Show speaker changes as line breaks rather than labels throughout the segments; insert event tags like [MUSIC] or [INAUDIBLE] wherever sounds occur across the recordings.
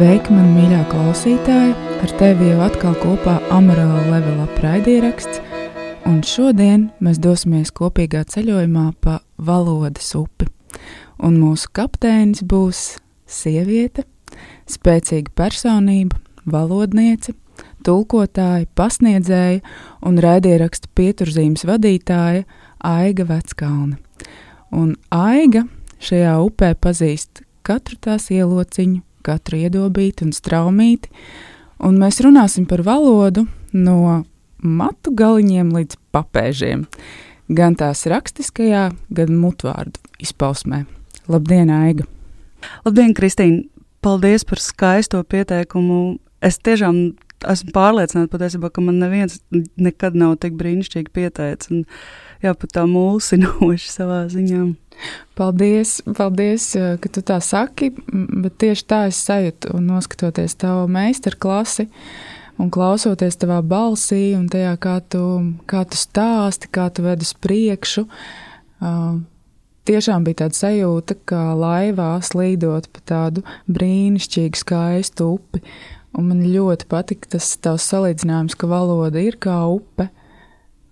Sveika, man mīļā klausītāja! Ar tevi jau atkal kopā Amarāla Levela raidieraksts, un šodien mēs dosimies kopīgā ceļojumā pa valodas upi. Un mūsu kapteinis būs sieviete, spēcīga personība, valodniece, tulkotāja, pasniedzēja un raidierakstu pieturzīmes vadītāja Aiga Veckalna. Un Aiga šajā upē pazīst katru tās ielociņu, katru iedobīti un straumīti, un mēs runāsim par valodu no matu galiņiem līdz papēžiem, gan tās rakstiskajā, gan mutvārdu izpausmē. Labdien, Aiga!
Labdien, Kristīne! Paldies par skaisto pieteikumu. Es tiešām esmu pārliecināta patiesībā, ka man neviens nekad nav tik brīnišķīgi pieteicis. Un, jā, pat tā mulsinoši [LAUGHS] savā ziņā.
Paldies, paldies, eh, ka tu tā saki, bet tieši tā es sajūtu, noskatoties tavu meistarklasi un klausoties tavā balsī un tajā, kā tu, kā tu stāsti, kā tu ved uz priekšu. Uh, tiešām bija tāda sajūta, ka laivā slīdot pa tādu brīnišķīgu, skaistu upi. Un man ļoti patika tas tavs salīdzinājums, ka valoda ir kā upe.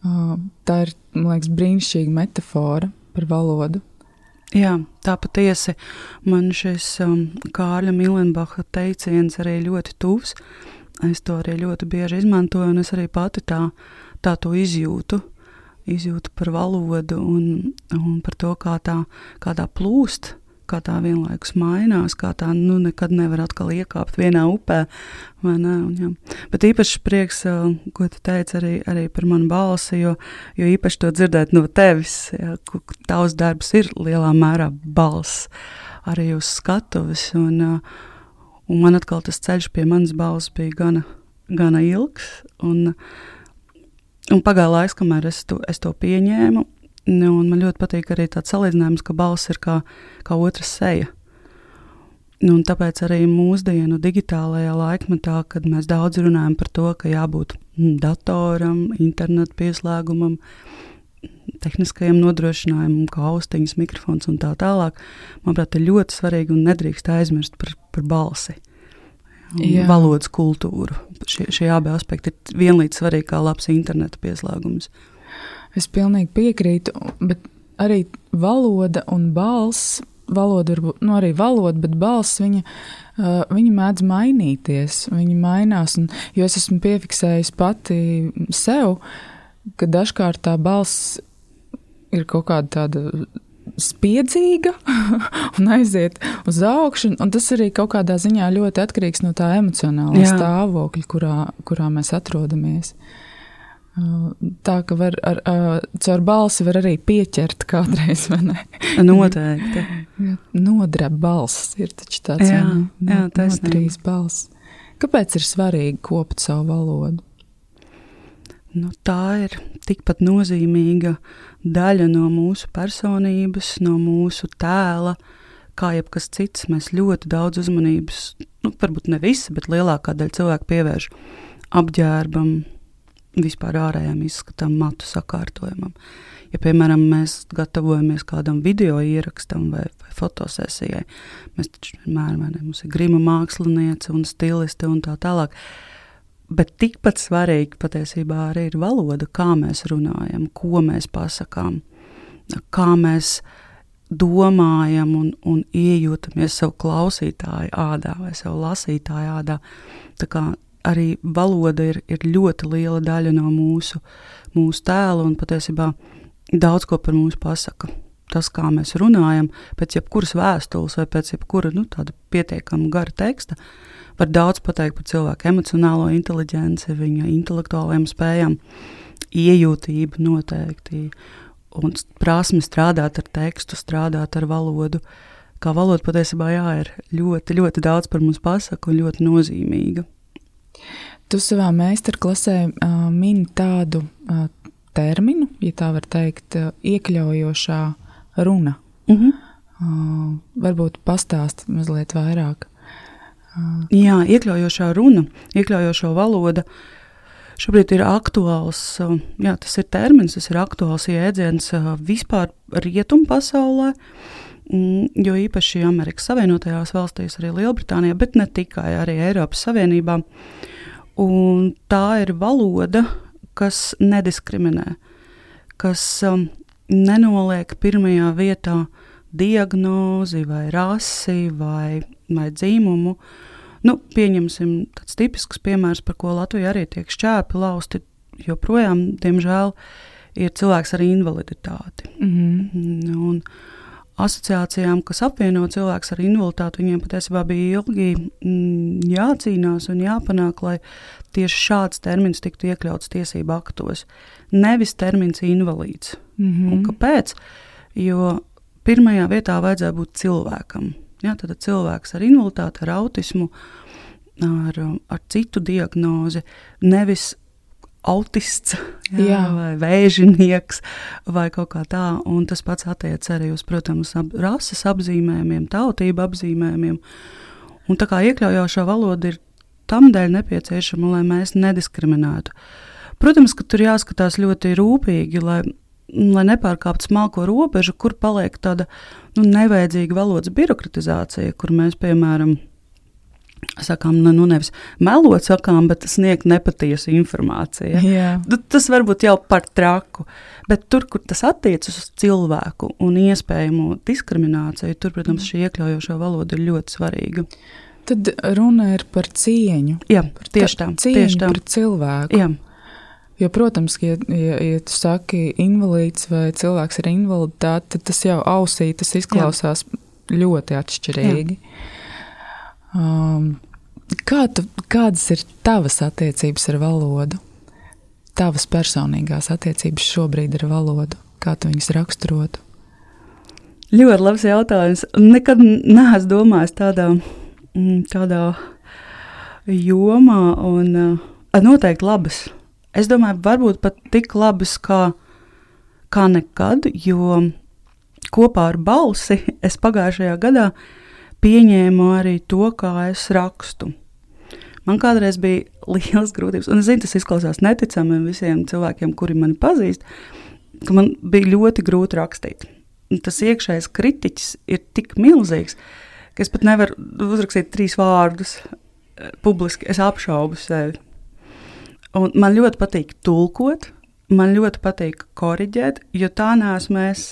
Tā ir, man liekas, brīnišķīga metāfora par valodu.
Jā, tā patiesi man šis um, Kārļa Milenbacha teiciens arī ļoti tuvs. Es to arī ļoti bieži izmantoju, un es arī pati tā, tā to izjūtu. Izjūtu par valodu un, un par to, kā tā, kā tā plūst kā tā vienlaikus mainās, kā tā nu, nekad nevar atkal iekāpt vienā upē. Un, jā. Bet īpaši prieks, ko tu teici arī, arī par manu balsi, jo, jo īpaši to dzirdēt no tevis, jā, tavs darbs ir lielā mērā balss arī uz skatuves. Un, un man atkal tas ceļš pie manas balss bija gana, gana ilgs. Un, un pagāja laiks, kamēr es to, es to pieņēmu. Un man ļoti patīk arī tāds salīdzinājums, ka balss ir kā, kā otra seja. Nu, tāpēc arī mūsdienu digitālajā laikmetā, kad mēs daudz runājam par to, ka jābūt mm, datoram, internetu pieslēgumam, tehniskajam nodrošinājumam, kā austiņas, mikrofons un tā tālāk, manuprāt, ir ļoti svarīgi un nedrīkst aizmirst par, par balsi. Jā. Valodas kultūru. Šie, šie abi aspekti ir vienlīdz svarīgi kā labs interneta pieslēgums.
Es pilnīgi piekrītu, bet arī valoda un balss, valoda ir nu, arī valoda, bet balss viņa, uh, viņa mēdz mainīties. Viņa mainās, un, jo es esmu piefiksējis pati sev, ka dažkārt tā balss ir kaut kāda tāda spiedzīga [LAUGHS] un aiziet uz augšu. Tas arī kaut kādā ziņā ļoti atkarīgs no tā emocionālā Jā. stāvokļa, kurā, kurā mēs atrodamies. Uh, Tā ka var ar, ar, caur balsi var arī pieķert kādreiz, vai ne?
Noteikti.
Nodreb balss ir taču tāds, jā, no, jā, notrīs balss. Kāpēc ir svarīgi kopt savu valodu?
Nu, tā ir tikpat nozīmīga daļa no mūsu personības, no mūsu tēla, kā jebkas cits. Mēs ļoti daudz uzmanības, nu, varbūt ne visi, bet lielākā daļa cilvēku pievērš apģērbam, vispār ārējām izskatam, matu sakārtojumam. Ja, piemēram, mēs gatavojamies kādam video ierakstam vai, vai fotosesijai, mēs taču vienmēr ne, mums ir grima māksliniece un stiliste un tā tālāk. Bet tikpat svarīgi patiesībā arī ir valoda, kā mēs runājam, ko mēs pasakām, kā mēs domājam un, un iejūtamies savu klausītāju ādā vai savu lasītāju ādā. Tā kā arī valoda ir, ir ļoti liela daļa no mūsu, mūsu tēla un patiesībā daudz ko par mums pasaka. Tas, kā mēs runājam, pēc jebkuras vēstules vai pēc jebkura nu, pietiekama gara teksta, var daudz pateikt par cilvēku emocionālo inteligenci, viņa intelektuālajām spējām, iejūtību noteikti, un prasmi strādāt ar tekstu, strādāt ar valodu. Kā valoda patiesībā jā, ir ļoti, ļoti daudz par mums pasaka un ļoti nozīmīga.
Tu savā meistarklasē uh, mini tādu uh, terminu, ja tā var teikt, uh, iekļaujošā runa. Mm -hmm. uh, varbūt pastāst mazliet vairāk.
Uh, Jā, iekļaujošā runa, iekļaujošā valoda. Šobrīd ir aktuāls, uh, jā, tas ir termins, tas ir aktuāls jēdziens uh, vispār rietumu pasaulē. mm, jo īpaši Amerikas Savienotajās valstīs, arī Lielbritānijā, bet ne tikai arī Eiropas Savienībā. Un tā ir valoda, kas nediskriminē, kas um, nenoliek pirmajā vietā diagnozi, vai rasi, vai, vai dzīmumu. Nu, pieņemsim tāds tipisks piemērs, par ko Latvija arī tiek šķēpi lausti. Joprojām, diemžēl, ir cilvēks ar invaliditāti.
Mm -hmm.
Un, asociācijām, kas apvieno cilvēkus ar invaliditāti, viņiem patiesībā bija ilgi mm, jācīnās un jāpanāk, lai tieši šāds termins tiktu iekļauts tiesību aktos. Nevis termins invalīds.
Mm -hmm.
Un kāpēc? Jo pirmajā vietā vajadzēja būt cilvēkam. Ja, tad cilvēks ar invaliditāti, ar autismu, ar, ar citu diagnozi, nevis autists, jā, jā. vai vēžinieks, vai kaut kā tā. Un tas pats attiecas arī uz, protams, ap, rases apzīmējumiem, tautību apzīmējumiem. Un tā kā iekļaujošā valoda ir tam dēļ nepieciešama, lai mēs nediskriminētu. Protams, ka tur jāskatās ļoti rūpīgi, lai, lai nepārkāptu smalko robežu, kur paliek tāda nu, nevajadzīga valodas birokratizācija, kur mēs, piemēram, sakām, nu, nevis melot, sakām, bet sniegt nepatiesu informāciju.
Jā.
Nu, tas varbūt jau par traku, bet tur, kur tas attiecas uz cilvēku un iespējamo diskrimināciju, tur, protams, šī iekļaujošā valoda ir ļoti svarīga.
Tad runa ir par cieņu.
Jā, tieši tā.
Cieņu
tieši tā.
par cilvēku.
Jā.
Jo, protams, ja, ja, ja tu saki invalīds vai cilvēks ar invaliditāti, tad tas jau ausī tas izklausās Jā. ļoti atšķirīgi. Jā. Um, kā tu, kādas ir tavas attiecības ar valodu? Tavas personīgās attiecības šobrīd ar valodu, kā tu viņas raksturotu?
Ļoti labs jautājums. Nekad neesmu domājis tādā, mm, tādā jomā, un uh, noteikti labas. Es domāju, varbūt pat tik labas kā, kā nekad, jo kopā ar balsi es pagājušajā gadā uh, pieņēmu arī to, kā es rakstu. Man kādreiz bija [LAUGHS] liels grūtības, un es zinu, tas izklausās neticami visiem cilvēkiem, kuri mani pazīst, ka man bija ļoti grūti rakstīt. Un tas iekšējais kritiķis ir tik milzīgs, ka es pat nevaru uzrakstīt trīs vārdus eh, publiski. Es apšaubu sevi. Un man ļoti patīk tulkot, man ļoti patīk korrigēt, jo tā nesmu es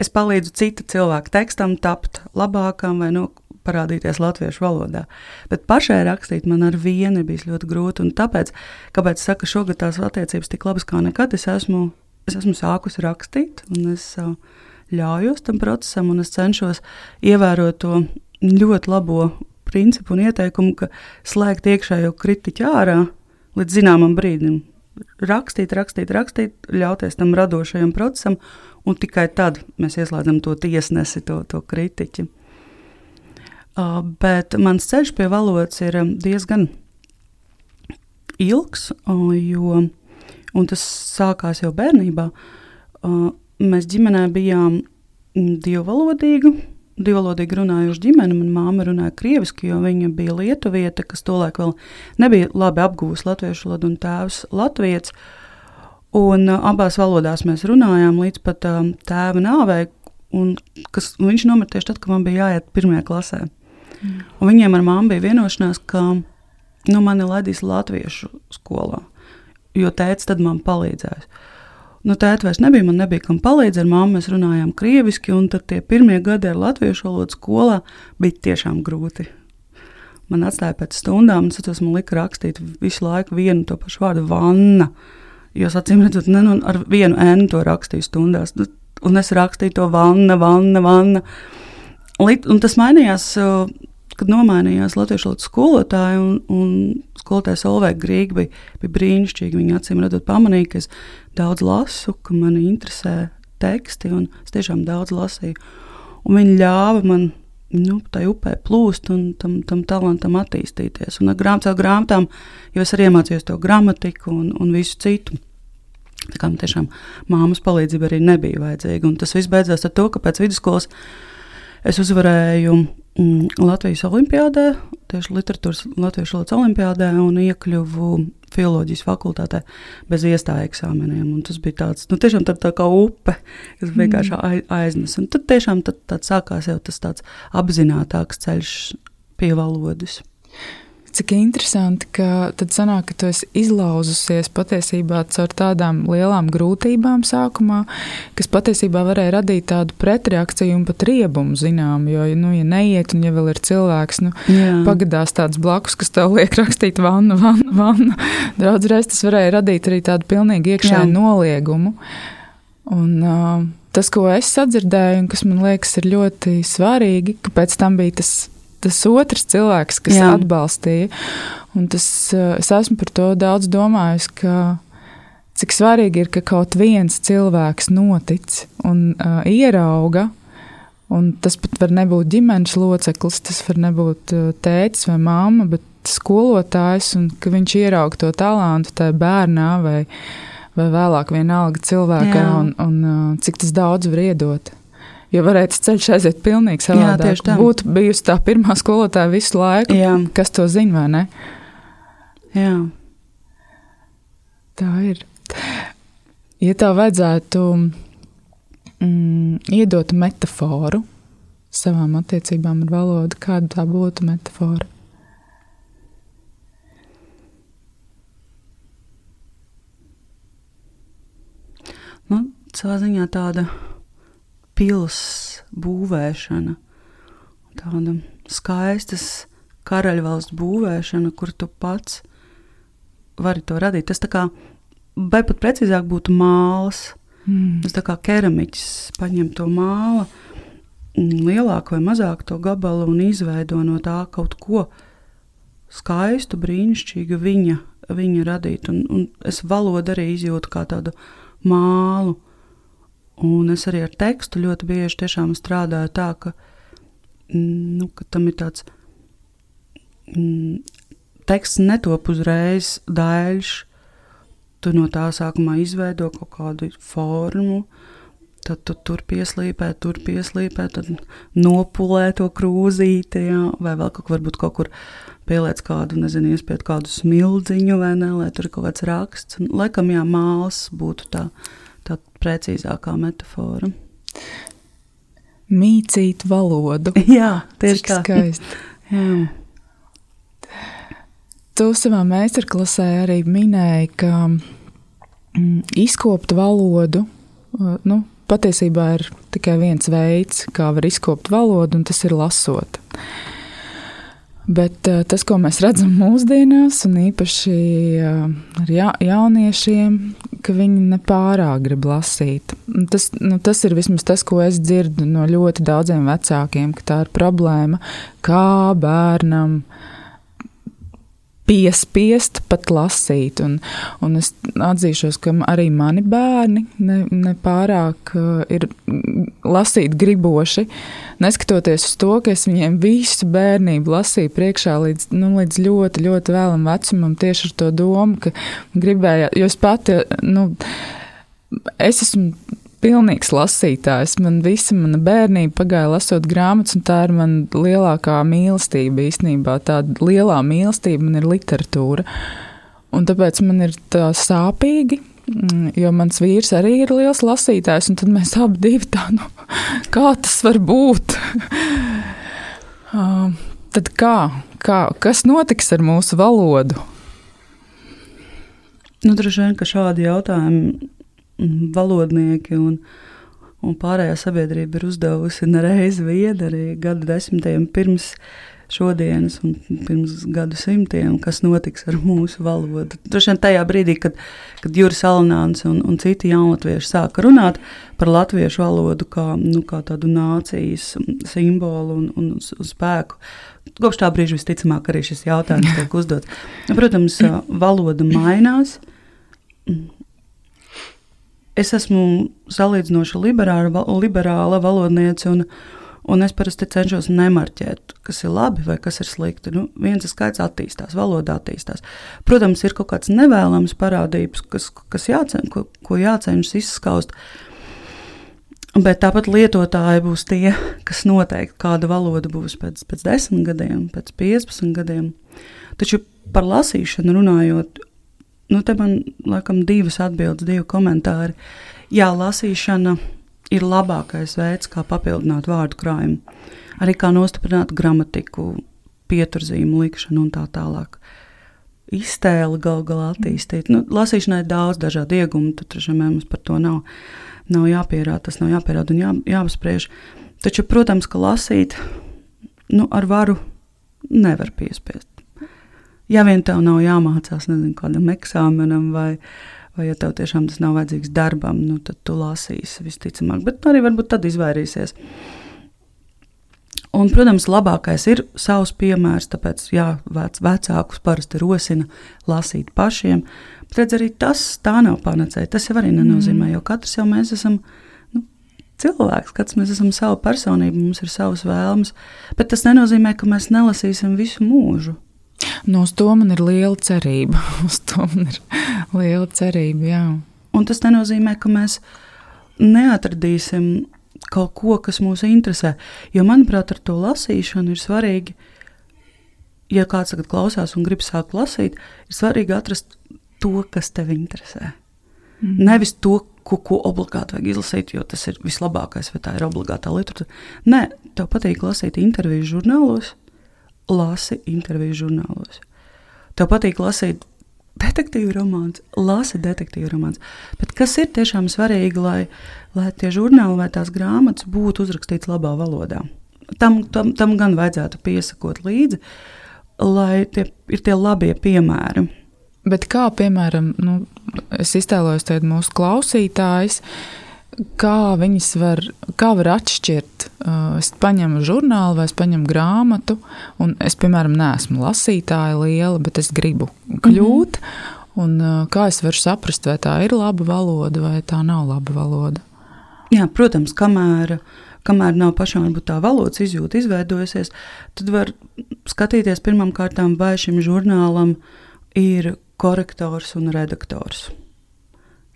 es palīdzu citu cilvēku tekstam tapt labākam vai nu, parādīties latviešu valodā. Bet pašai rakstīt man ar vienu bija ļoti grūti. Tāpēc, kāpēc saka, šogad tās attiecības tik labas kā nekad, es esmu, es esmu sākusi rakstīt, un es ļaujos tam procesam, un es cenšos ievērot to ļoti labo principu un ieteikumu, ka slēgt iekšējo kritiķu ārā līdz zināmam brīdim. Rakstīt, rakstīt, rakstīt, ļauties tam radošajam procesam, un tikai tad mēs ieslēdzam to tiesnesi, to, to kritiķi. Uh, bet mans ceļš pie valodas ir diezgan ilgs, uh, jo tas sākās jau bērnībā. Uh, mēs ģimenē bijām divvalodīgi, divvalodīgi runājuši ģimene. Manā māte runāja krieviski, jo viņa bija lietuviete, kas tolaik vēl nebija labi apguvusi latviešu valodu, un tēvs latviešu. Un uh, abās valodās mēs runājām līdz pat uh, tēva nāvei, un kas, un viņš nomira tieši tad, kad man bija jāiet pirmajā klasē. Mm. Un viņiem ar māmu bija vienošanās, ka nu, mani laidīs latviešu skolā, jo tēvs tad man palīdzēs. Nu, tēta vairs nebija, man nebija kam palīdzēt. Ar māmu mēs runājām krieviski, un tie pirmie gadi ar latviešu valodu skolā bija tiešām grūti. Man atstāja pēc stundām, un tas man lika rakstīt visu laiku vienu to pašu vārdu - vanna. Uh, Jūs acīm redzat, ne, nu, ar vienu N to rakstīju stundās, nu, un es rakstīju to vanna, vanna, vanna. Un tas mainījās, kad nomainījās latviešu valodas skolotāja, un, un skolotāja Solveig Grīga bija, bija brīnišķīga. Viņa acīm redzot pamanīja, ka es daudz lasu, ka mani interesē teksti, un es tiešām daudz lasīju. Un viņa ļāva man nu, tai upē plūst un tam, tam talantam attīstīties. Un ar grāmatām, grāmatām, jo es arī iemācījos to gramatiku un, un visu citu. Tā kā man tiešām māmas palīdzība arī nebija vajadzīga. Un tas viss beidzās ar to, ka pēc vidusskolas es uzvarēju mm, Latvijas olimpiādē, tieši literatūras Latvijas olimpiādē, un iekļuvu filozofijas fakultātē bez iestājas eksāmeniem. Un tas bija tāds, nu, tiešām tā, tā kā upe, kas vienkārši mm. aiznes. Un tad tiešām tad, tad sākās jau tas tāds apzinātāks ceļš pie valodas.
Cik interesanti, ka tad sanāk, ka tu esi izlauzusies patiesībā caur tādām lielām grūtībām sākumā, kas patiesībā varēja radīt tādu pretreakciju un pat riebumu, zinām, jo, nu, ja neiet un ja vēl ir cilvēks, nu, Jā. pagadās tāds blakus, kas tev liek rakstīt vannu, vannu, vannu, daudzreiz tas varēja radīt arī tādu pilnīgi iekšēju noliegumu. Un, uh, tas, ko es sadzirdēju, un kas man liekas ir ļoti svarīgi, ka pēc tam bija tas tas otrs cilvēks, kas Jā. atbalstīja. Un tas, eh, es esmu par to daudz domājis, ka cik svarīgi ir, ka kaut viens cilvēks notic un uh, ierauga. Un tas pat var nebūt ģimenes loceklis, tas var nebūt uh, tēvs vai māma, bet skolotājs, un ka viņš ierauga to talantu tajā bērnā vai, vai vēlāk vienalga cilvēkā, Jā. un, un uh, cik tas daudz var iedot. Jo varētu ceļš aiziet pilnīgi savādāk. Jā, tieši tā. Būtu bijusi tā pirmā skolotāja visu laiku, Jā. kas to zina, vai ne?
Jā.
Tā ir. Ja tā vajadzētu mm, iedot metaforu savām attiecībām ar valodu, kāda tā būtu metafora?
Nu, savā ziņā tāda pils būvēšana, tāda skaistas karaļvalsts būvēšana, kur tu pats vari to radīt. Tas tā kā, vai pat precīzāk būtu māls. Mm. Tas tā kā keramiķis paņem to mālu, mm, lielāku vai mazāku to gabalu un izveido no tā kaut ko skaistu, brīnišķīgu viņa, viņa radīt. Un, un es valodu arī izjūtu kā tādu mālu. Un es arī ar tekstu ļoti bieži strādāju tā, ka, mm, nu, ka tam ir tāds mm, teksts netop uzreiz daļš. Tu no tā sākumā izveido kaut kādu formu, tad tu tur pieslīpē, tur pieslīpē, tad nopulē to krūzīti, jā, vai vēl kaut, varbūt kaut kur pieliec kādu, nezinu, iespēju kādu smildziņu vai ne, lai tur ir kaut kāds raksts. Laikam, jā, māls būtu tā tā precīzākā metāfora.
Mīcīt valodu. [LAUGHS]
Jā, tieši
Cik tā. Skaisti. [LAUGHS] Jā. Tu savā meistarklasē arī minēji, ka mm, izkopt valodu, nu, patiesībā ir tikai viens veids, kā var izkopt valodu, un tas ir lasot. Bet uh, tas, ko mēs redzam mūsdienās, un īpaši uh, ar ja, jauniešiem, ka viņi nepārāk grib lasīt. Tas, nu, tas ir vismaz tas, ko es dzirdu no ļoti daudziem vecākiem, ka tā ir problēma, kā bērnam uh, piespiest pat lasīt. Un, un es atzīšos, ka arī mani bērni nepārāk ne, ne uh, ir lasīt griboši. Neskatoties uz to, ka es viņiem visu bērnību lasīju priekšā līdz, nu, līdz ļoti, ļoti vēlam vecumam, tieši ar to domu, ka gribēju, jo es pati, nu, es esmu pilnīgs lasītājs. Man visa mana bērnība pagāja lasot grāmatas, un tā ir mana lielākā mīlestība īstenībā. Tāda lielā mīlestība man ir literatūra. Un tāpēc man ir tā sāpīgi, mm, jo mans vīrs arī ir liels lasītājs, un tad mēs abi divi tā, nu, [LAUGHS] kā tas var būt? [LAUGHS] uh, tad kā, kā, kas notiks ar mūsu valodu?
Nu, droši vien, ka šādi jautājumi valodnieki un, un pārējā sabiedrība ir uzdevusi nereizi viedi arī gadu desmitiem pirms šodienas un pirms gadu simtiem, kas notiks ar mūsu valodu. Droši vien tajā brīdī, kad, kad Juris Alnāns un, un citi jaunatvieši sāka runāt par latviešu valodu kā, nu, kā tādu nācijas simbolu un, un uz, uz spēku, kopš tā brīža visticamāk arī šis jautājums tiek uzdots. Protams, valoda mainās es esmu salīdzinoši liberāla, liberāla valodniece, un, un es parasti cenšos nemarķēt, kas ir labi vai kas ir slikti. Nu, viens skaits attīstās, valoda attīstās. Protams, ir kaut kāds nevēlams parādības, kas, kas jācen, ko, ko jācenšas izskaust. Bet tāpat lietotāji būs tie, kas noteikti kāda valoda būs pēc, pēc 10 gadiem, pēc 15 gadiem. Taču par lasīšanu runājot, nu, te man laikam divas atbildes, divi komentāri. Jā, lasīšana ir labākais veids, kā papildināt vārdu krājumu. Arī kā nostiprināt gramatiku, pieturzīmu likšanu un tā tālāk. Iztēli gal galā attīstīt. Nu, lasīšanai ir daudz dažādu iegumu, tad mums par to nav, nav jāpierāda, tas nav jāpierāda un jā, jāapspriež. Taču, protams, ka lasīt nu, ar varu nevar piespiest. Ja vien tev nav jāmācās nezinu, kādam eksāmenam, vai, vai ja tev tiešām tas nav vajadzīgs darbam, nu, tad tu lasīsi visticamāk, bet arī varbūt tad izvairīsies. Un, protams, labākais ir savs piemērs, tāpēc jā, vec, vecākus parasti rosina lasīt pašiem. Bet redz, arī tas tā nav panacēja. Tas jau arī nenozīmē, mm. jo katrs jau mēs esam nu, cilvēks, katrs mēs esam savu personību, mums ir savas vēlmes. Bet tas nenozīmē, ka mēs nelasīsim visu mūžu.
Nu, uz to man ir liela cerība. [LAUGHS] uz to man ir liela cerība. Jā.
Un tas nenozīmē, ka mēs neatradīsim kaut ko, kas mūs interesē. Jo, manuprāt, ar to lasīšanu ir svarīgi, ja kāds tagad klausās un grib sākt lasīt, ir svarīgi atrast to, kas tev interesē. Mm. Nevis to, ko, ko obligāti vajag izlasīt, jo tas ir vislabākais, vai tā ir obligātā literatūra. Nē, tev patīk lasīt interviju žurnālos, lasi interviju žurnālos. Tev patīk lasīt detektīvu romāns, lasi detektīvu romāns. Bet kas ir tiešām svarīgi, lai, lai tie žurnāli vai tās grāmatas būtu uzrakstīts labā valodā? Tam, tam, tam gan vajadzētu piesakot līdzi, lai tie ir tie labie piemēri.
Bet kā, piemēram, nu, es iztēlojos mūsu klausītājus, kā viņas var, kā var atšķirt. Uh, es paņemu žurnālu vai es paņemu grāmatu, un es, piemēram, neesmu lasītāja liela, bet es gribu kļūt. Mm -hmm. Un, uh, kā es varu saprast, vai tā ir laba valoda vai tā nav laba valoda?
Jā, protams, kamēr, kamēr nav pašam tā valodas izjūta izveidojusies, tad var skatīties pirmām kārtām, vai šim žurnālam ir korektors un redaktors.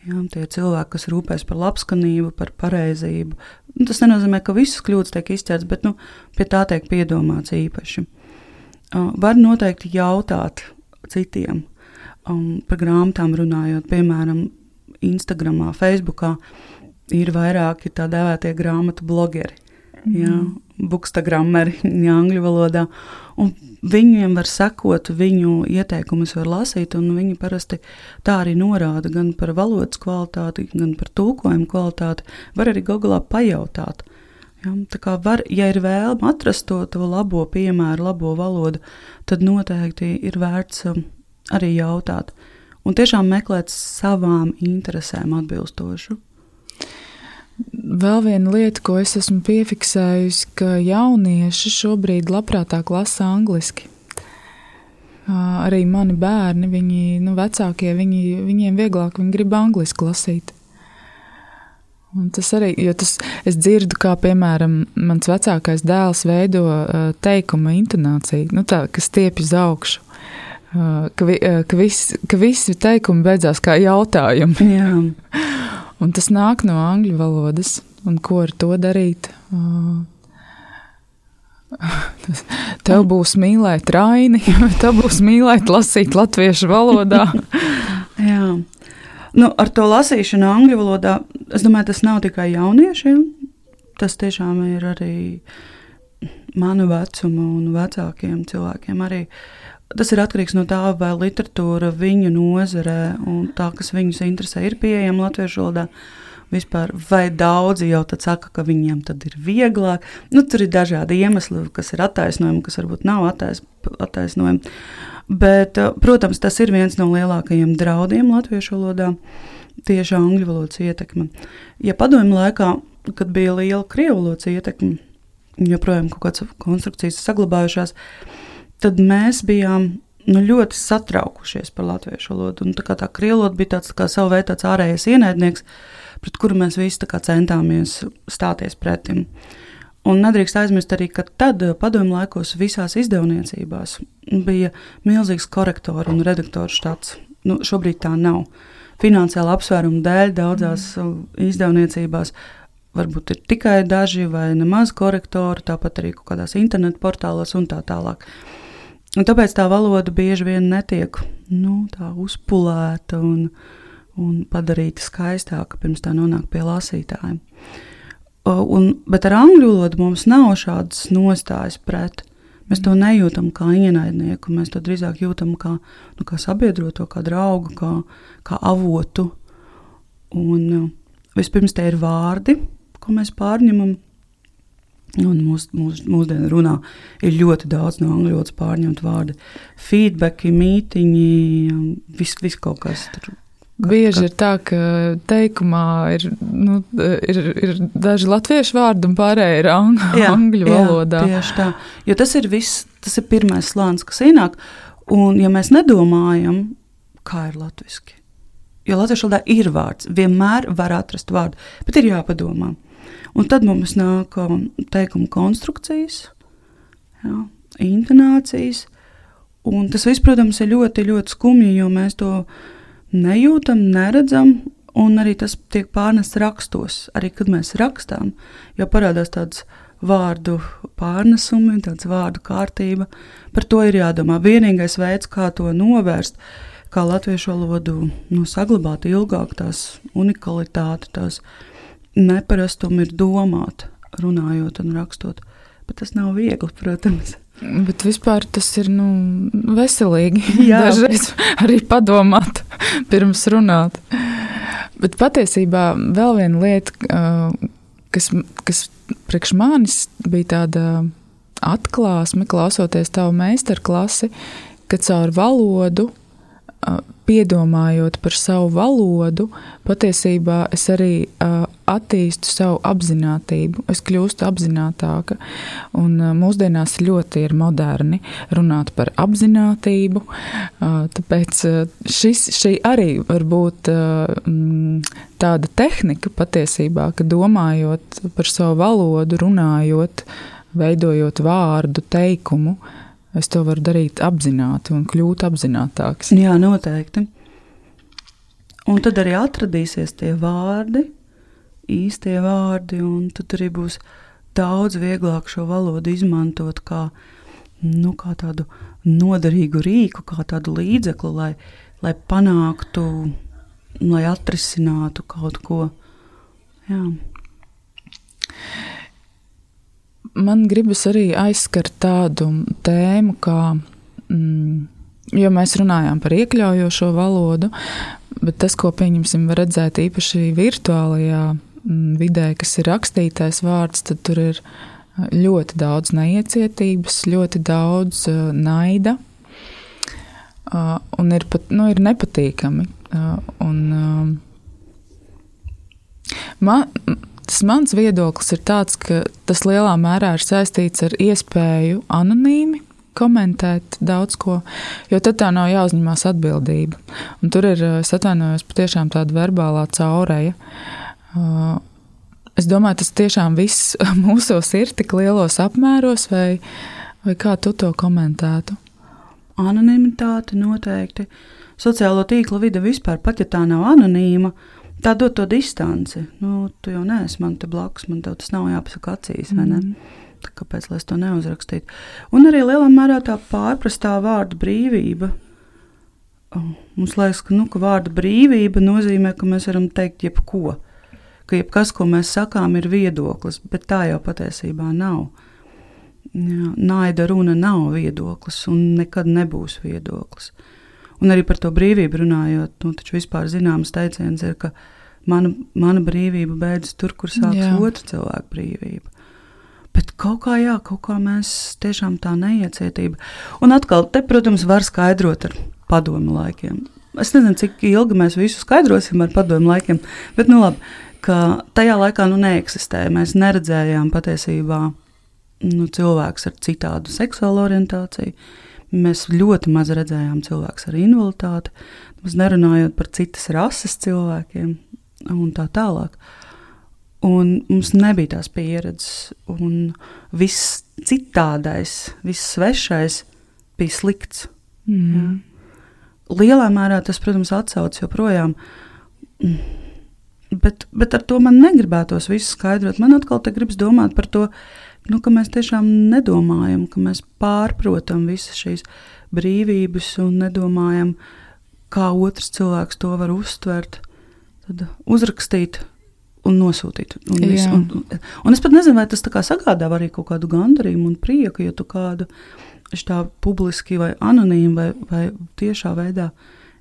Jā, tie cilvēki, kas rūpēs par labskanību, par pareizību. Nu, tas nenozīmē, ka visas kļūdas tiek izķertas, bet nu, pie tā tiek piedomāts īpaši. Uh, var noteikti jautāt citiem um, par grāmatām runājot, piemēram, Instagram, Facebook. Ir vairāki tā dēvētie grāmatu blogeri, mm. jā, bookstagrammeri, [LAUGHS] angļu valodā. Un Viņiem var sekot, viņu ieteikumus var lasīt, un viņi parasti tā arī norāda gan par valodas kvalitāti, gan par tulkojumu kvalitāti. Var arī Google pajautāt. Ja, tā kā var, ja ir vēlme atrast to, to labo piemēru, labo valodu, tad noteikti ir vērts um, arī jautāt. Un tiešām meklēt savām interesēm atbilstošu.
Vēl viena lieta, ko es esmu piefiksējusi, ka jaunieši šobrīd labprātāk lasa angliski. Arī mani bērni, viņi, nu, vecākie, viņi, viņiem vieglāk, viņi grib angliski lasīt. Un tas arī, jo tas, es dzirdu, kā piemēram mans vecākais dēls veido teikuma intonāciju, nu tā, kas stiepjas augšu. Uh, ka, vi, ka, vis, ka visi teikumi beidzās kā jautājumi. Jā. [LAUGHS] Un tas nāk no angļu valodas. Un ko ar to darīt? [LAUGHS] Tev būs mīlēt raini, [LAUGHS] tev būs mīlēt lasīt latviešu valodā? [LAUGHS]
Jā. Nu, ar to lasīšanu angļu valodā, es domāju, tas nav tikai jauniešiem. Tas tiešām ir arī manu vecumu un vecākiem cilvēkiem. Arī tas ir atkarīgs no tā, vai literatūra viņu nozarē un tā, kas viņus interesē, ir pieejama latviešu valodā. Vispār, vai daudzi jau saka, ka viņiem tad ir vieglāk. Nu, tur ir dažādi iemesli, kas ir attaisnojami, kas varbūt nav attais, attaisnojami. Bet, eh, protams, tas ir viens no lielākajiem draudiem latviešu valodā, tieši angļu valodas ietekme. Ja padomju laikā, kad bija liela krievu valodas ietekme, joprojām kaut kādas konstrukcijas saglabājušās, tad mēs bijām nu, ļoti satraukušies par latviešu valodu. Un, tā kā tā krievu valoda bija tāds tā savā veidā ārējais ienaidnieks, pret kuru mēs visi centāmies stāties pretim. Un nedrīkst aizmirst arī, ka tad, padomju laikos, visās izdevniecībās bija milzīgs korektoru un redaktoru štats. Nu, šobrīd tā nav. Finansiāla apsvēruma dēļ daudzās mm. izdevniecībās varbūt ir tikai daži vai nemaz korektori, tāpat arī kaut kādās internetu portālos un tā tālāk. Un tāpēc tā valoda bieži vien netiek nu, uzpulēta un, un padarīta skaistāka pirms tā nonāk pie lasītājiem. Un, bet ar angļu valodu mums nav šādas nostājas pret. Mēs to nejūtam kā ienaidnieku, mēs to drīzāk jūtam kā, nu, kā sabiedroto, kā draugu, kā, kā avotu. Un, vispirms tie ir vārdi, ko mēs pārņemam Un mūs, mūs, mūsdienu runā ir ļoti daudz no angļu valodas pārņemtu vārdu. Feedback, mītiņi, viss vis kaut kas tur.
Bieži ir tā, ka teikumā ir, nu, ir, ir daži latviešu vārdi, un pārējie ir ang [LAUGHS] jā, angļu valodā.
Jā, tieši tā. Jo tas ir viss, tas ir pirmais slānis, kas ienāk. Un, ja mēs nedomājam, kā ir latviešu, jo latviešu valodā ir vārds, vienmēr var atrast vārdu, bet ir jāpadomā. Un tad mums nāk um, teikuma konstrukcijas, jā, intonācijas. Un tas viss, protams, ir ļoti, ļoti skumji, jo mēs to nejūtam, neredzam, un arī tas tiek pārnests rakstos. Arī kad mēs rakstām, jau parādās tāds vārdu pārnesumi, tāds vārdu kārtība. Par to ir jādomā. Vienīgais veids, kā to novērst, kā latviešu valodu nu, saglabāt ilgāk, tās unikalitāti, tās neparastumu ir domāt, runājot un rakstot. Bet tas nav viegli, protams.
Bet vispār tas ir nu, veselīgi. [LAUGHS] Jā, dažreiz arī padomāt, [LAUGHS] pirms runāt. Bet patiesībā vēl viena lieta, kas, kas priekš manis bija tāda atklāsme, klausoties tavu meistarklasi, ka caur valodu piedomājot par savu valodu, patiesībā es arī uh, attīstu savu apziņotību, es kļūstu apzinātāka. Un uh, mūsdienās ļoti ir moderni runāt par apziņotību, uh, tāpēc šis, šī arī var būt tāda tehnika patiesībā, ka domājot par savu valodu, runājot, veidojot vārdu, teikumu, uh, es to varu darīt apzināti un kļūt apzinātāks.
Jā, noteikti. Un tad arī atradīsies tie vārdi, īstie vārdi, un tad arī būs daudz vieglāk šo valodu izmantot kā, nu, kā tādu noderīgu rīku, kā tādu līdzekli, lai, lai panāktu, lai atrisinātu kaut ko. Jā
man gribas arī aizskart tādu tēmu, kā, mm, jo mēs runājām par iekļaujošo valodu, bet tas, ko pieņemsim, var redzēt īpaši virtuālajā mm, vidē, kas ir rakstītais vārds, tad tur ir ļoti daudz neiecietības, ļoti daudz naida. Un ir pat nu, ir nepatīkami. Un, man, Tas mans viedoklis ir tāds, ka tas lielā mērā ir saistīts ar iespēju anonīmi komentēt daudz ko, jo tad tā nav jāuzņemās atbildība. Un tur ir, es atvainojos, patiešām tāda verbālā caureja. Uh, es domāju, tas tiešām viss [LAUGHS] mūsos ir tik lielos apmēros, vai, vai kā tu to komentētu?
Anonimitāte noteikti. Sociālo tīklu vide vispār, pat ja tā nav anonīma, uh, tā dod to distanci. Nu, tu jau neesi man te blakus, man tas nav jāpasaka acīs? Mm. Kāpēc lai es to neuzrakstītu? Un arī lielā mērā tā pārprastā vārda brīvība. Mums liekas, ka, nu, ka vārda brīvība nozīmē, ka mēs varam teikt jebko. Ka jebkas, ko mēs sakām, ir viedoklis, bet tā jau patiesībā nav. Jā, naida runa nav viedoklis un nekad nebūs viedoklis. Un arī par to brīvību runājot, nu, taču vispār zināms teiciens ir, ka mana, mana brīvība beidzas tur, kur sākas otra cilvēka brīvība. Bet kaut kā, jā, kaut kā mēs tiešām tā neiecietība. Un atkal, te, protams, var skaidrot ar padomu laikiem. Es nezinu, cik ilgi mēs visu skaidrosim ar padomu laikiem, bet nu labi, ka tajā laikā nu neeksistēja. Mēs neredzējām patiesībā nu, cilvēks ar citādu seksuālu orientāciju. Mēs ļoti maz redzējām cilvēkus ar invaliditāti, nerunājot par citas rases cilvēkiem un tā tālāk. Un mums nebija tās pieredzes, un viss citādais, viss svešais bija slikts. Mm. Ja? Lielā mērā tas, protams, atsaucas joprojām. Bet, bet ar to man negribētos visu skaidrot. Man atkal te gribas domāt par to, nu, ka mēs tiešām nedomājam, ka mēs pārprotam visas šīs brīvības un nedomājam, kā otrs cilvēks to var uztvert, tad uzrakstīt un nosūtīt. Un, visu, un, un, un es pat nezinu, vai tas sagādā arī kaut kādu gandarījumu un prieku, ja tu kādu tā publiski vai anonīmi vai, vai tiešā veidā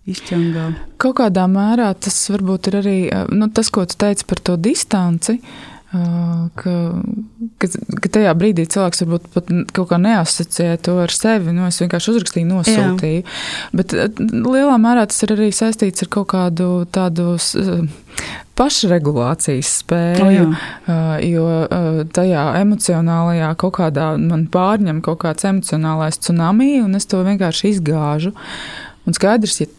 izķengā.
Kaut kādā mērā tas varbūt ir arī nu, tas, ko tu teici par to distanci. Ka, ka, ka tajā brīdī cilvēks varbūt pat kaut kā neasociē to ar sevi. Nu, es vienkārši uzrakstīju, nosūtīju. Jā. Bet lielā mērā tas ir arī saistīts ar kaut kādu tādu pašregulācijas spēju, oh, jo tajā emocionālajā kaut kādā man pārņem kaut kāds emocionālais tsunami, un es to vienkārši izgāžu. Un skaidrs, ja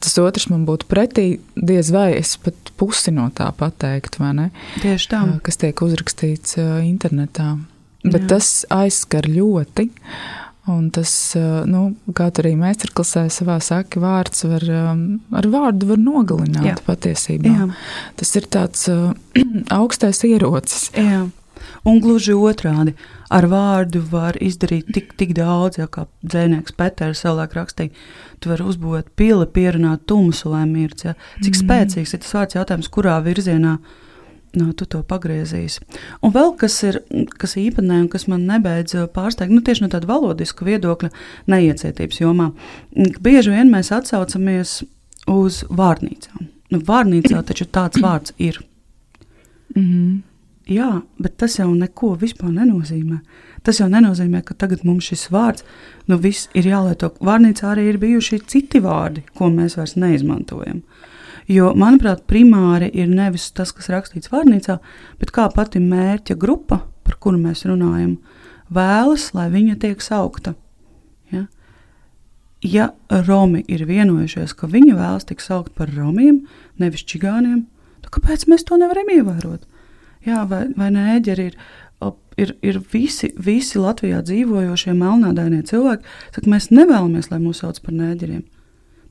tas otrs man būtu pretī, diez vai es pat pusi no tā pateiktu, vai ne?
Tieši tā.
Kas tiek uzrakstīts internetā. Bet Jā. tas aizskar ļoti. Un tas, nu, kā arī meistarklasē savā saka, vārds var, ar vārdu var nogalināt Jā. patiesībā. Jā. Tas ir tāds [CLEARS THROAT] augstais ierocis.
Jā. Un gluži otrādi, ar vārdu var izdarīt tik, tik daudz, ja kā dzēnieks Peters savulaik rakstīja, tu vari uzbūvēt pili, pierunāt tumsu, lai mirts. Ja. Cik mm. spēcīgs ir tas vārds jautājums, kurā virzienā no, nu, tu to pagriezīs. Un vēl kas ir kas īpatnē un kas man nebeidz pārsteigt, nu, tieši no tāda valodiska viedokļa, neiecietības jomā. Bieži vien mēs atsaucamies uz vārnīcām. Nu, vārnīcā taču tāds vārds ir. Mm -hmm. Jā, bet tas jau neko vispār nenozīmē. Tas jau nenozīmē, ka tagad mums šis vārds nu, ir jālieto. Vārnīcā arī ir bijuši citi vārdi, ko mēs vairs neizmantojam. Jo, manuprāt, primāri ir nevis tas, kas rakstīts vārnīcā, bet kā pati mērķa grupa, par kuru mēs runājam, vēlas, lai viņa tiek saukta. Ja? ja Romi ir vienojušies, ka viņi vēlas tikt saukt par Romiem, nevis čigāniem, tad kāpēc mēs to nevaram ievērot? Jā, vai, vai nēģeri ir, ir, ir visi, visi Latvijā dzīvojošie melnādainie cilvēki, saka, mēs nevēlamies, lai mūs sauc par nēģeriem.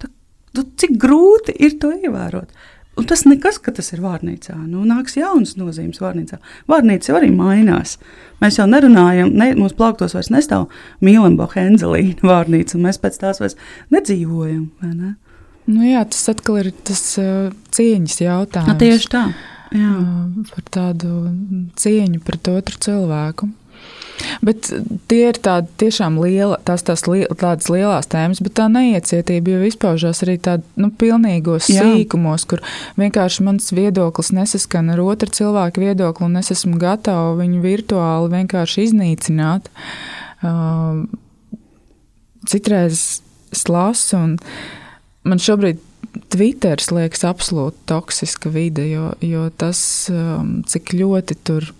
Tad, tad cik grūti ir to ievērot? Un tas nekas, ka tas ir vārnīcā. Nu, nāks jaunas nozīmes vārnīcā. Vārnīca arī mainās. Mēs jau nerunājam, ne, mūsu plauktos vairs nestāv Mīlenboha Enzelīna vārnīca, un mēs pēc tās vairs nedzīvojam. Ne?
Nu jā, tas atkal ir tas uh, cieņas jautājums.
Na, tieši tā. Jā.
par tādu cieņu pret otru cilvēku. Bet tie ir tādi tiešām liela, tās, tās li, tādas lielas tēmas, bet tā neiecietība jau izpaužās arī tādā nu, pilnīgos Jā. sīkumos, kur vienkārši mans viedoklis nesaskan ar otru cilvēku viedokli, un es esmu gatava viņu virtuāli vienkārši iznīcināt. Uh, citreiz es lasu, un man šobrīd Twitteris liekas absolūti toksiska vide, jo, jo tas, um, cik ļoti tur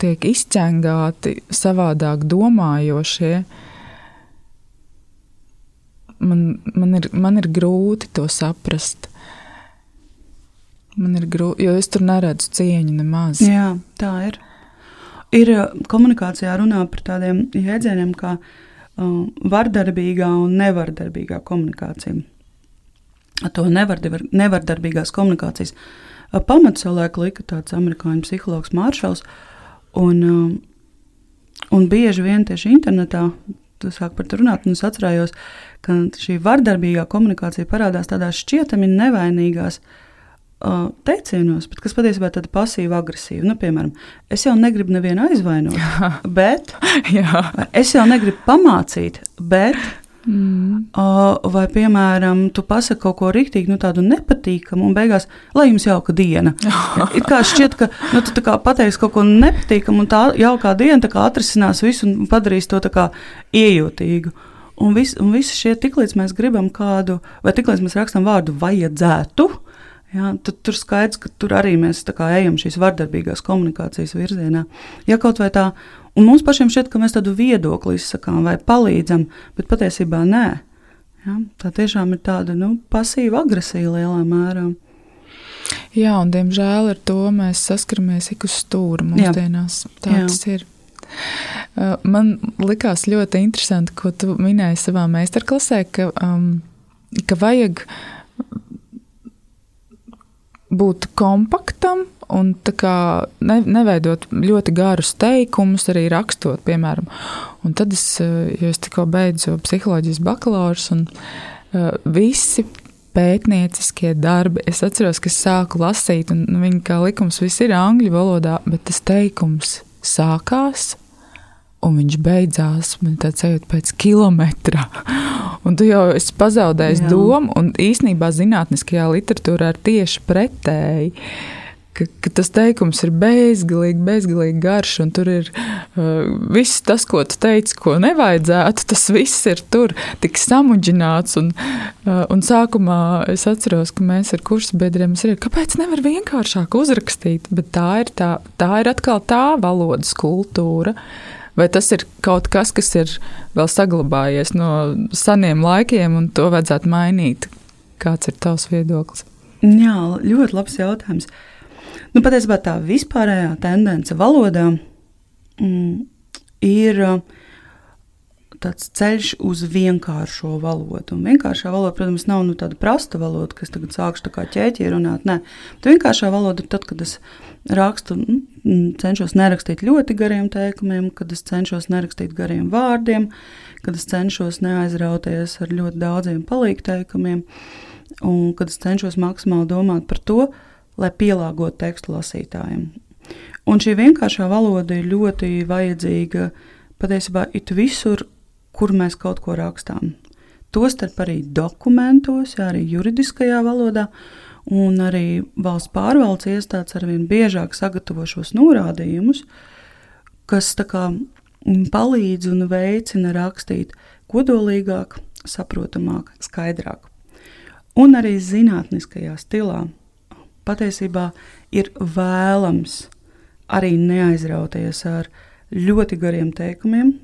tiek izķengāti savādāk domājošie, man, man, ir, man ir grūti to saprast. Man ir grūti, jo es tur neredzu cieņu nemaz.
Jā, tā ir. Ir uh, komunikācijā runā par tādiem jēdzieniem kā uh, vardarbīgā un nevardarbīgā komunikācija to nevardarb, nevardarbīgās komunikācijas pamatu savulaik lika tāds amerikāņu psihologs Māršals. Un, un bieži vien tieši internetā tu sāk par to runāt, un es atcerējos, ka šī vardarbīgā komunikācija parādās tādās šķietami nevainīgās uh, teicienos, bet kas patiesībā ir tāda pasīva agresīva. Nu, piemēram, es jau negribu nevienu aizvainot, Jā. bet [LAUGHS] Jā. es jau negribu pamācīt, bet Mm. Uh, vai, piemēram, tu pasaki kaut ko rīktīgi, nu, tādu nepatīkamu, un beigās, lai jums jauka diena. Ir kā šķiet, ka nu, tu pateiksi kaut ko nepatīkamu, un tā jaukā diena tā atrisinās visu un padarīs to iejūtīgu. Un, vis, un visi šie tiklīdz mēs gribam kādu, vai tiklīdz mēs rakstam vārdu vajadzētu, ja, tad tur skaidrs, ka tur arī mēs ejam šīs vardarbīgās komunikācijas virzienā. Ja kaut vai tā Un mums pašiem šķiet, ka mēs tādu viedokli izsakām vai palīdzam, bet patiesībā nē. Ja? Tā tiešām ir tāda nu, pasīva agresija lielā mērā.
Jā, un diemžēl ar to mēs saskaramies ik uz stūra mūsdienās. Tā tas ir. Uh, man likās ļoti interesanti, ko tu minēji savā meistarklasē, ka, um, ka vajag būt kompaktam un ne, neveidot ļoti garus teikumus, arī rakstot, piemēram. Un tad es, jo es tikko beidzu psiholoģijas bakalaurus, un uh, visi pētnieciskie darbi. Es atceros, ka es sāku lasīt, un viņa kā likums viss ir angļu valodā, bet tas teikums sākās. Un viņš beidzās, man tāds sajūta pēc kilometra. [LAUGHS] Un tu jau esi pazaudējis Jā. domu, un īsnībā zinātniskajā literatūrā ir tieši pretēji. Uh, ka, ka tas teikums ir bezgalīgi, bezgalīgi garš, un tur ir uh, viss tas, ko tu teici, ko nevajadzētu. Tas viss ir tur tik samudžināts. Un, uh, un sākumā es atceros, ka mēs ar kursu biedriem ir, kāpēc nevar vienkāršāk uzrakstīt, bet tā ir, tā, tā ir atkal tā valodas kultūra. Vai tas ir kaut kas, kas ir vēl saglabājies no seniem laikiem, un to vajadzētu mainīt? Kāds ir tavs viedoklis?
Jā, ļoti labs jautājums. Nu, patiesībā tā vispārējā tendence valodā mm, ir uh, tāds ceļš uz vienkāršo valodu. Un vienkāršā valoda, protams, nav nu, tāda prasta valoda, kas tagad sākšu kā ķēķi runāt. Nē, bet vienkāršā valoda ir tad, kad es rakstu, mm, cenšos nerakstīt ļoti gariem teikumiem, kad es cenšos nerakstīt gariem vārdiem, kad es cenšos neaizrauties ar ļoti daudziem palīgteikumiem, un kad es cenšos maksimāli domāt par to, lai pielāgotu tekstu lasītājiem. Un šī vienkāršā valoda ir ļoti vajadzīga patiesībā it visur, kur mēs kaut ko rakstām. Tostarp arī dokumentos, jā, arī juridiskajā valodā, un arī valsts pārvaldes iestādes arvien biežāk sagatavo šos norādījumus, kas kā, palīdz un veicina rakstīt kodolīgāk, saprotamāk, skaidrāk. Un arī zinātniskajā stilā patiesībā ir vēlams arī neaizrauties ar ļoti gariem teikumiem,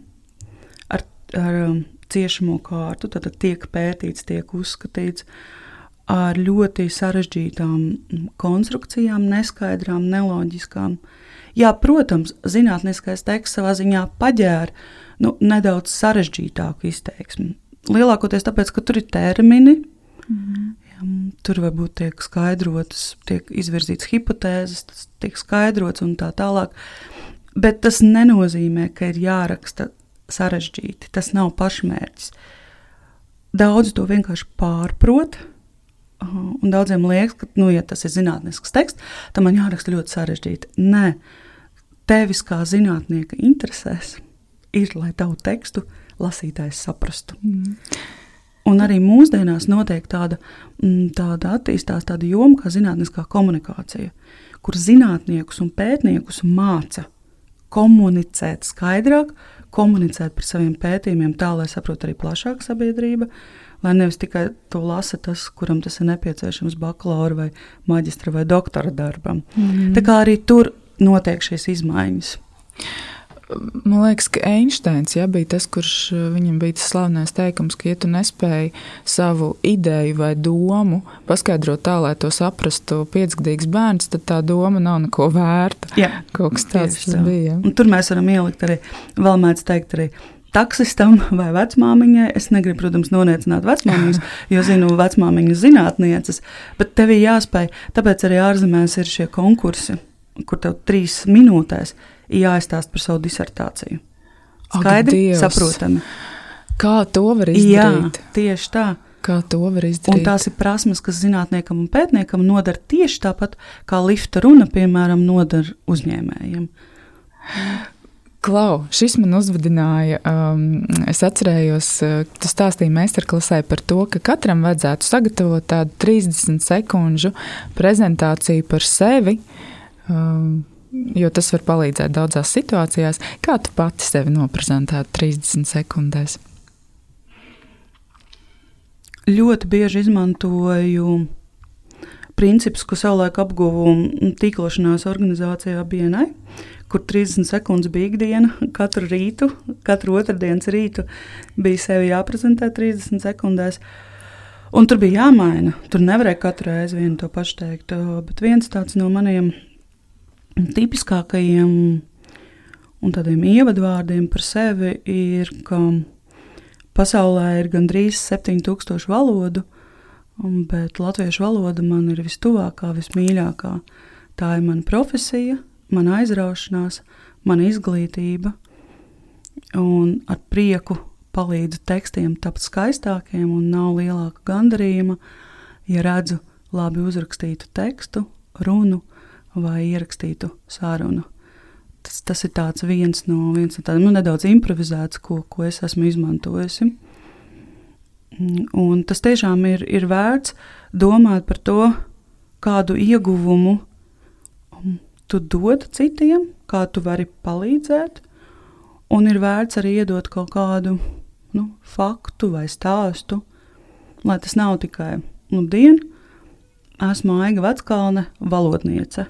ar, um, ciešamo kārtu, tad tiek pētīts, tiek uzskatīts ar ļoti sarežģītām mm, konstrukcijām, neskaidrām, neloģiskām. Jā, protams, zinātniskais teksts savā ziņā paģēra nu, nedaudz sarežģītāku izteiksmi. Lielākoties tāpēc, ka tur ir termini, mm. Tur varbūt tiek skaidrotas, tiek izvirzītas hipotēzes, tas tiek skaidrots un tā tālāk. Bet tas nenozīmē, ka ir jāraksta sarežģīti. Tas nav pašmērķis. Daudz to vienkārši pārprot. Un daudziem liekas, ka, nu, ja tas ir zinātnisks teksts, tad man jāraksta ļoti sarežģīti. Nē, tevis kā zinātnieka interesēs ir, lai tavu tekstu lasītājs saprastu. Mm. Un arī mūsdienās notiek tāda, mm, tāda attīstās tāda joma kā zinātniskā komunikācija, kur zinātniekus un pētniekus māca komunicēt skaidrāk, komunicēt par saviem pētījumiem tā, lai saprotu arī plašāka sabiedrība, lai nevis tikai to lasa tas, kuram tas ir nepieciešams bakalaura vai maģistra vai doktora darbam. Mm. Tā kā arī tur notiek šīs izmaiņas.
Man liekas, ka Einsteins ja, bija tas, kurš eh, viņam bija tas slavenais teikums, ka, ja tu nespēji savu ideju vai domu paskaidrot tā, lai to saprastu piecgadīgs bērns, tad tā doma nav neko vērta.
Jā,
kaut kas tāds tā. bija.
Un tur mēs varam ielikt arī, vēl mēdz teikt, arī taksistam vai vecmāmiņai. Es negribu, protams, noniecināt vecmāmiņas, jo zinu vecmāmiņas zinātnieces, bet tev ir jāspēj. Tāpēc arī ārzemēs ir šie konkursi, kur tev trīs minūtēs jāizstāsta par savu disertāciju. Skaidri, Ak, saprotami.
Kā to var izdarīt?
Jā, tieši tā.
Kā to var izdarīt?
Un tās ir prasmes, kas zinātniekam un pētniekam noder tieši tāpat, kā lifta runa, piemēram, noder uzņēmējiem.
Klau, šis man uzvedināja. Um, es atcerējos, uh, tu stāstīji meistarklasē par to, ka katram vajadzētu sagatavot tādu 30 sekundžu prezentāciju par sevi. Um, jo tas var palīdzēt daudzās situācijās. Kā tu pati sevi noprezentētu 30 sekundēs?
Ļoti bieži izmantoju principus, ko savulaik apguvu tīklošanās organizācijā BNI, kur 30 sekundes bija ikdiena. Katru rītu, katru otrdienas rītu bija sevi jāprezentē 30 sekundēs. Un tur bija jāmaina. Tur nevarēja katru reizi vienu to pašu teikt. Bet viens tāds no maniem tipiskākajiem un tādiem ievadvārdiem par sevi ir, ka pasaulē ir gandrīz 7000 valodu, un, bet latviešu valoda man ir vistuvākā, vismīļākā. Tā ir mana profesija, mana aizraušanās, mana izglītība, un ar prieku palīdzu tekstiem tapt skaistākiem, un nav lielāka gandarījuma, ja redzu labi uzrakstītu tekstu, runu vai ierakstītu sarunu. Tas, tas ir viens no, viens no tādiem nu, nedaudz improvizēts, ko, ko es esmu izmantojusi. Un tas tiešām ir, ir vērts domāt par to, kādu ieguvumu tu dod citiem, kā tu vari palīdzēt, un ir vērts arī iedot kaut kādu nu, faktu vai stāstu, lai tas nav tikai nu, diena, esmu Aiga Veckalne, valodniece.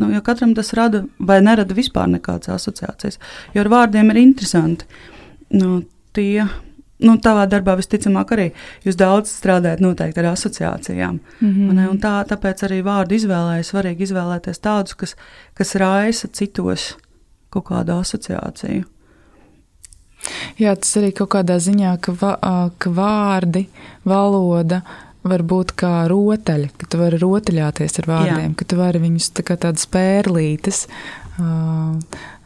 Nu, jo katram tas rada vai nerada vispār nekādas asociācijas. Jo ar vārdiem ir interesanti. Nu, tie, nu, tavā darbā visticamāk arī jūs daudz strādājat noteikti ar asociācijām. Mm -hmm. tā, tāpēc arī vārdu izvēlē ir svarīgi izvēlēties tādus, kas, kas raisa citos kaut kādu asociāciju.
Jā, tas arī kaut kādā ziņā, ka, va, ka vārdi, valoda var būt kā rotaļi, ka tu vari rotaļāties ar vārdiem, Jā. ka tu vari viņus tā kā tādas pērlītes uh,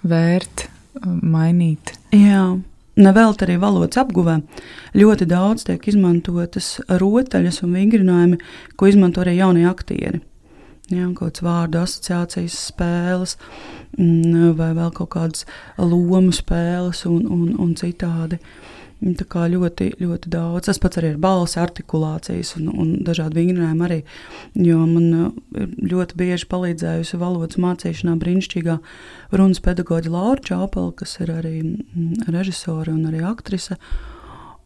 vērt, mainīt.
Jā. Nevelti arī valodas apguvē ļoti daudz tiek izmantotas rotaļas un vingrinājumi, ko izmanto arī jaunie aktieri. Jā, kaut kādas vārdu asociācijas spēles, mm, vai vēl kaut kādas lomu spēles un, un, un citādi. Uh, ļoti, ļoti daudz. Tas pats arī ir balss, artikulācijas un, un dažādi vingrinājumi arī. Jo man uh, ļoti bieži palīdzējusi valodas mācīšanā brīnišķīgā runas pedagoģa Laura Čāpela, kas ir arī mm, režisore un arī aktrise.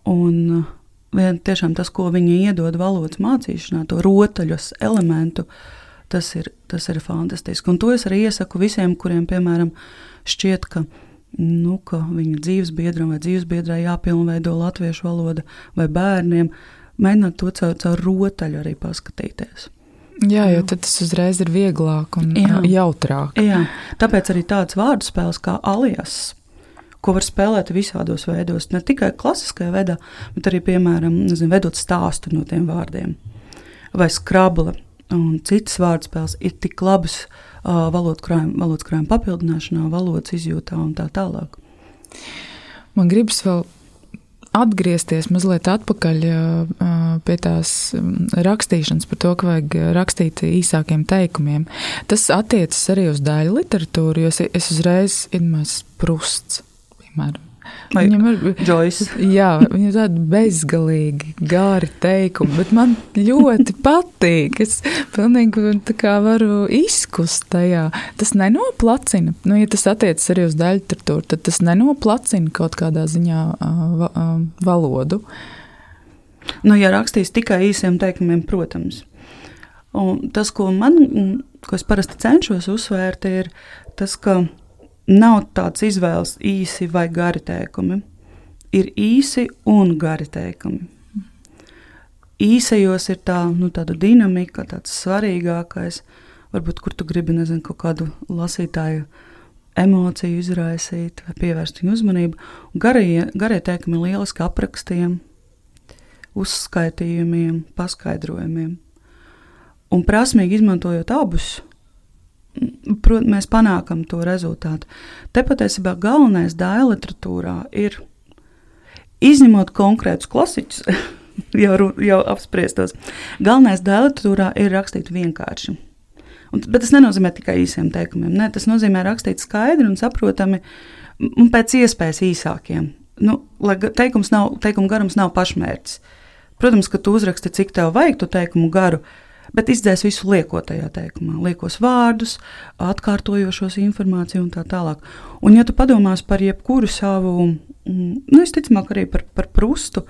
Un uh, vien, tiešām tas, ko viņa iedod valodas mācīšanā, to rotaļus elementu, tas ir, tas ir fantastiski. Un to es arī iesaku visiem, kuriem, piemēram, šķiet, ka viņi nu, ka viņa dzīves biedram vai dzīves biedrai jāpilnveido latviešu valoda vai bērniem, mēģināt to caur, caur rotaļu arī paskatīties.
Jā, jo tad tas uzreiz ir vieglāk un jā. jautrāk.
Jā, tāpēc arī tāds vārdu spēles kā alias, ko var spēlēt visādos veidos, ne tikai klasiskajā veidā, bet arī, piemēram, nezinu, vedot stāstu no tiem vārdiem. Vai skrabla un citas vārdu spēles ir tik labas, uh, valodas krājuma, valodas krājuma papildināšanā, valodas izjūtā un tā tālāk.
Man gribas vēl atgriezties mazliet atpakaļ pie tās rakstīšanas, par to, ka vajag rakstīt īsākiem teikumiem. Tas attiecas arī uz daļu literatūru, jo es uzreiz iedomājos prusts, piemēram.
Vai viņam ir Joyce.
Jā, viņam ir tādi bezgalīgi gari teikumi, bet man ļoti [LAUGHS] patīk. Es pilnīgi varu izkust tajā. Tas nenoplacina, nu, ja tas attiecas arī uz daļu literatūru, tad tas nenoplacina kaut kādā ziņā va, valodu.
Nu, ja rakstīs tikai īsiem teikumiem, protams. Un tas, ko man, ko es parasti cenšos uzsvērt, ir tas, ka Nav tāds izvēles īsi vai gari teikumi. Ir īsi un gari teikumi. Īsajos ir tā nu, dinamika, tāds svarīgākais, varbūt kur tu gribi nezinu, kaut kādu lasītāju emociju izraisīt vai pievērst viņu uzmanību. Garie, garie teikumi ir lieliski aprakstiem, uzskaitījumiem, paskaidrojumiem. Un prasmīgi izmantojot abus, prot, mēs panākam to rezultātu. Te patiesībā galvenais dēļa literatūrā ir izņemot konkrētus klasiķus, [LAUGHS] jau, jau apspriestos. Galvenais dēļa literatūrā ir rakstīt vienkārši. Un, bet tas nenozīmē tikai īsiem teikumiem. Ne, tas nozīmē rakstīt skaidri un saprotami un pēc iespējas īsākiem. Nu, lai teikums nav, teikuma garums nav pašmērķis. Protams, ka tu uzraksti, cik tev vajag to teikumu garu, uh, bet izdzēs visu lieko tajā teikumā, liekos vārdus, atkārtojošos informāciju un tā tālāk. Un, ja tu padomās par jebkuru savu, mm, nu, es ticamāk arī par, par prustu,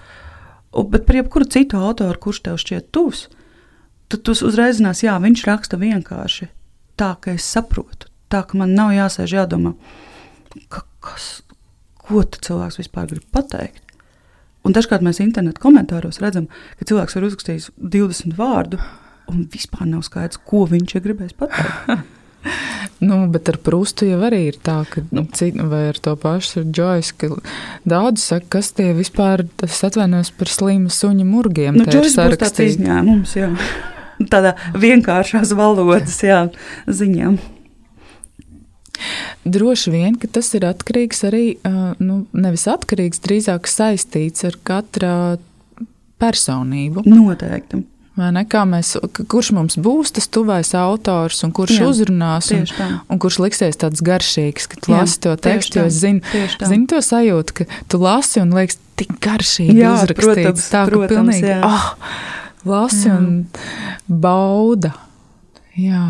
bet par jebkuru citu autoru, kurš tev šķiet tuvs, tad tu uzreiz zinās, jā, viņš raksta vienkārši tā, ka es saprotu, tā, ka man nav jāsēž jādomā, ka, kas, ko cilvēks vispār grib pateikt. Un dažkārt mēs internetu komentāros redzam, ka cilvēks ir uzrakstījis 20 vārdu, un vispār nav skaidrs, ko viņš ir gribējis pateikt. [LAUGHS]
Nu, bet ar prustu jau arī ir tā, ka, nu, vai ar to pašu Džoisu, ka daudz saka, kas tie vispār, es atvainojos par slimu suņu murgiem.
Nu, Džois būs tāds izņēmums, jā. [LAUGHS] Tādā vienkāršās valodas, jā, ziņām.
Droši vien, ka tas ir atkarīgs arī, nu, nevis atkarīgs, drīzāk saistīts ar katra personību.
Noteikti.
Kā mēs, kurš mums būs tas tuvais autors, un kurš Jā, uzrunās, un, un kurš liksies tāds garšīgs, ka tu Jā, lasi to tekstu, es zinu, zinu to sajūtu, ka tu lasi un liekas tik garšīgi jā, uzrakstīts. Protams, tā, protams, pilnīgi, jā. oh, lasi jā. un bauda. Jā.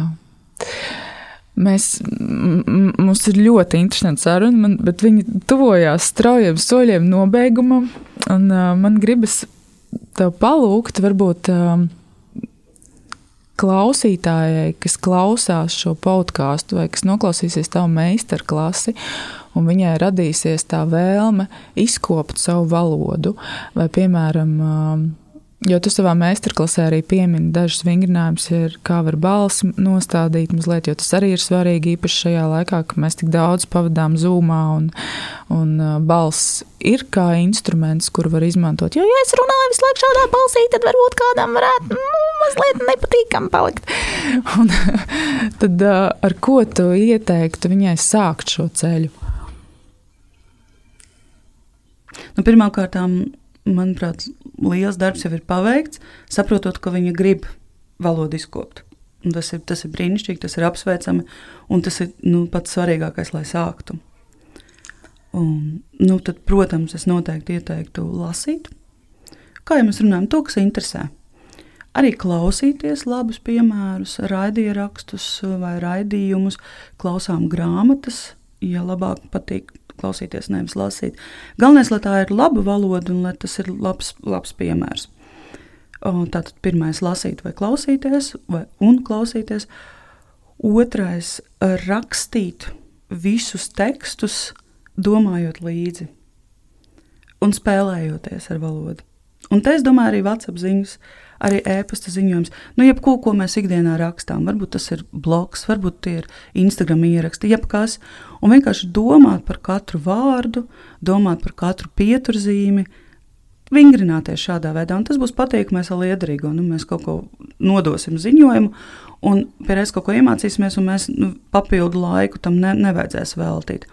Mēs, mums ir ļoti interesanti saruna, man, bet viņi tuvojās straujiem soļiem nobeigumam, un uh, man gribas tev palūgt, varbūt um, klausītājai, kas klausās šo podkāstu vai kas noklausīsies tavu meistarklasi, un viņai radīsies tā vēlme izkopt savu valodu, vai, piemēram, Jo tu savā meistarklasē arī piemini dažus vingrinājumus, kā var balsi nostādīt mazliet, jo tas arī ir svarīgi īpaši šajā laikā, kad mēs tik daudz pavadām zūmā un, un balss ir kā instruments, kuru var izmantot. Jo, ja es runāju visu laiku šādā balsī, tad varbūt kādam varētu nu, mazliet nepatīkam palikt. [LAUGHS] Un, tad ar ko tu ieteiktu viņai sākt šo ceļu?
Nu, Pirmkārt, manuprāt, liels darbs jau ir paveikts, saprotot, ka viņa grib valodu izkopt. Un tas ir, tas ir brīnišķīgi, tas ir apsveicami, un tas ir nu, pats svarīgākais, lai sāktu. Un, nu, tad, protams, es noteikti ieteiktu lasīt. Kā jau mēs runājam, to, kas interesē. Arī klausīties labus piemērus, raidījumrakstus vai raidījumus, klausām grāmatas, ja labāk patīk klausīties, nevis lasīt. Galvenais, lai tā ir laba valoda un lai tas ir labs, labs piemērs. Tātad pirmais - lasīt vai klausīties, vai, un klausīties. Otrais - rakstīt visus tekstus, domājot līdzi un spēlējoties ar valodu. Un te es domāju arī WhatsApp ziņas, arī e-pasta ziņojums. Nu, jebko, ko mēs ikdienā rakstām, varbūt tas ir blogs, varbūt tie ir Instagram ieraksti, jebkas. Un vienkārši domāt par katru vārdu, domāt par katru pieturzīmi, vingrināties šādā veidā. Un tas būs patīkami, mēs vēl liederīgi, nu, mēs kaut ko nodosim ziņojumu, un pēc kaut ko iemācīsimies, un mēs nu, papildu laiku tam ne, nevajadzēs veltīt.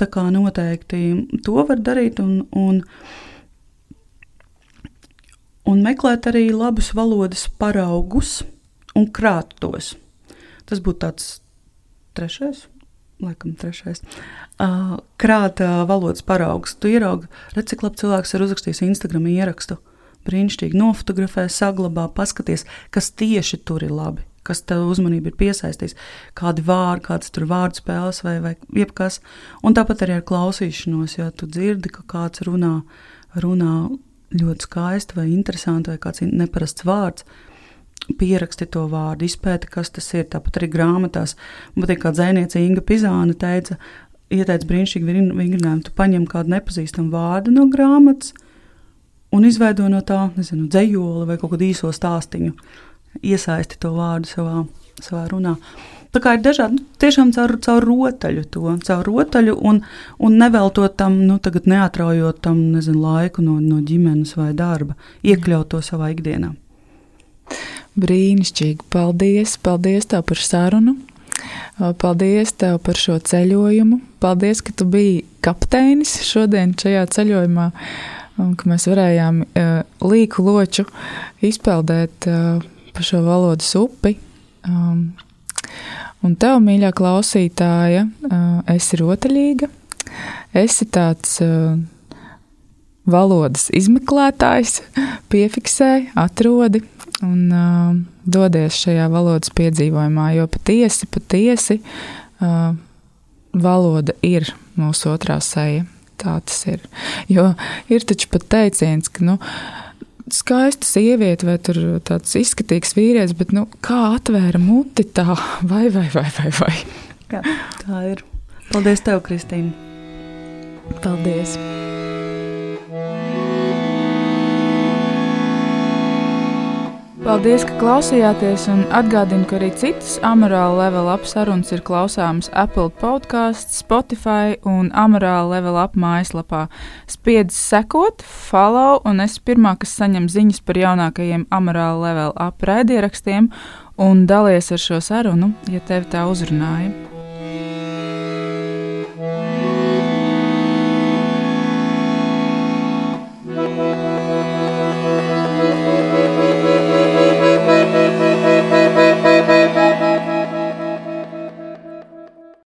Tā kā noteikti to var darīt, un, un un meklēt arī labus valodas paraugus un krāt tos. Tas būtu tāds trešais. Laikam, trešais. Uh, krāta valodas paraugs. Tu ieraugi, redz, cik labi cilvēks ir uzrakstījis Instagram ierakstu. Brīnišķīgi nofotografē, saglabā, paskaties, kas tieši tur ir labi, kas tev uzmanību ir piesaistījis, kādi vārdi, kādas tur vārdu spēles vai, vai jebkas. Un tāpat arī ar klausīšanos, ja tu dzirdi, ka kāds runā, runā ļoti skaisti vai interesanti, vai kāds neparasts vārds. Pieraksti to vārdu, izpēti, kas tas ir. Tāpat arī grāmatās. Patīk, kā dzēniece Inga Pizāna teica, ieteica brīnišķīgi vingrinājumu. Tu paņem kādu nepazīstamu vārdu no grāmatas un izveido no tā, nezinu, dzējoli vai kaut kādu īso stāstīņu. Iesaisti to vārdu savā, savā runā. Tā kā ir dažādi, nu, tiešām caur, caur rotaļu to, caur rotaļu un, un neveltot tam, nu, tagad neatraujot tam, nezinu, laiku no, no ģimenes vai darba, iekļaut to savā ikdienā.
Brīnišķīgi, paldies, paldies tev par sarunu. Paldies tev par šo ceļojumu. Paldies, ka tu biji kapteinis šodien šajā ceļojumā, un ka mēs varējām uh, līku loču izpeldēt uh, pa šo valodas upi. Um, Un tev, mīļā klausītāja, esi rotaļīga, esi tāds valodas izmeklētājs, piefiksē, atrodi un uh, dodies šajā valodas piedzīvojumā, jo patiesi, patiesi valoda ir mūsu otrā seja. Tā tas ir. Jo ir taču pat teiciens, ka, nu, uh, skaista sieviete vai tāds izskatīgs vīrietis, bet nu, kā atvēra muti tā, [LAUGHS] vai, vai, vai, vai, vai.
Jā, tā ir. Paldies, tev, Kristīne!
Paldies! Paldies, ka klausījāties, un atgādinu, ka arī citas amorāla level up sarunas ir klausāmas Apple podkāsts, Spotify un amorāla level up mājaslapā. Spiedz sekot, follow, un es pirmā, kas saņem ziņas par jaunākajiem amorāla level up raidierakstiem, un dalies ar šo sarunu, ja tevi tā uzrunāja.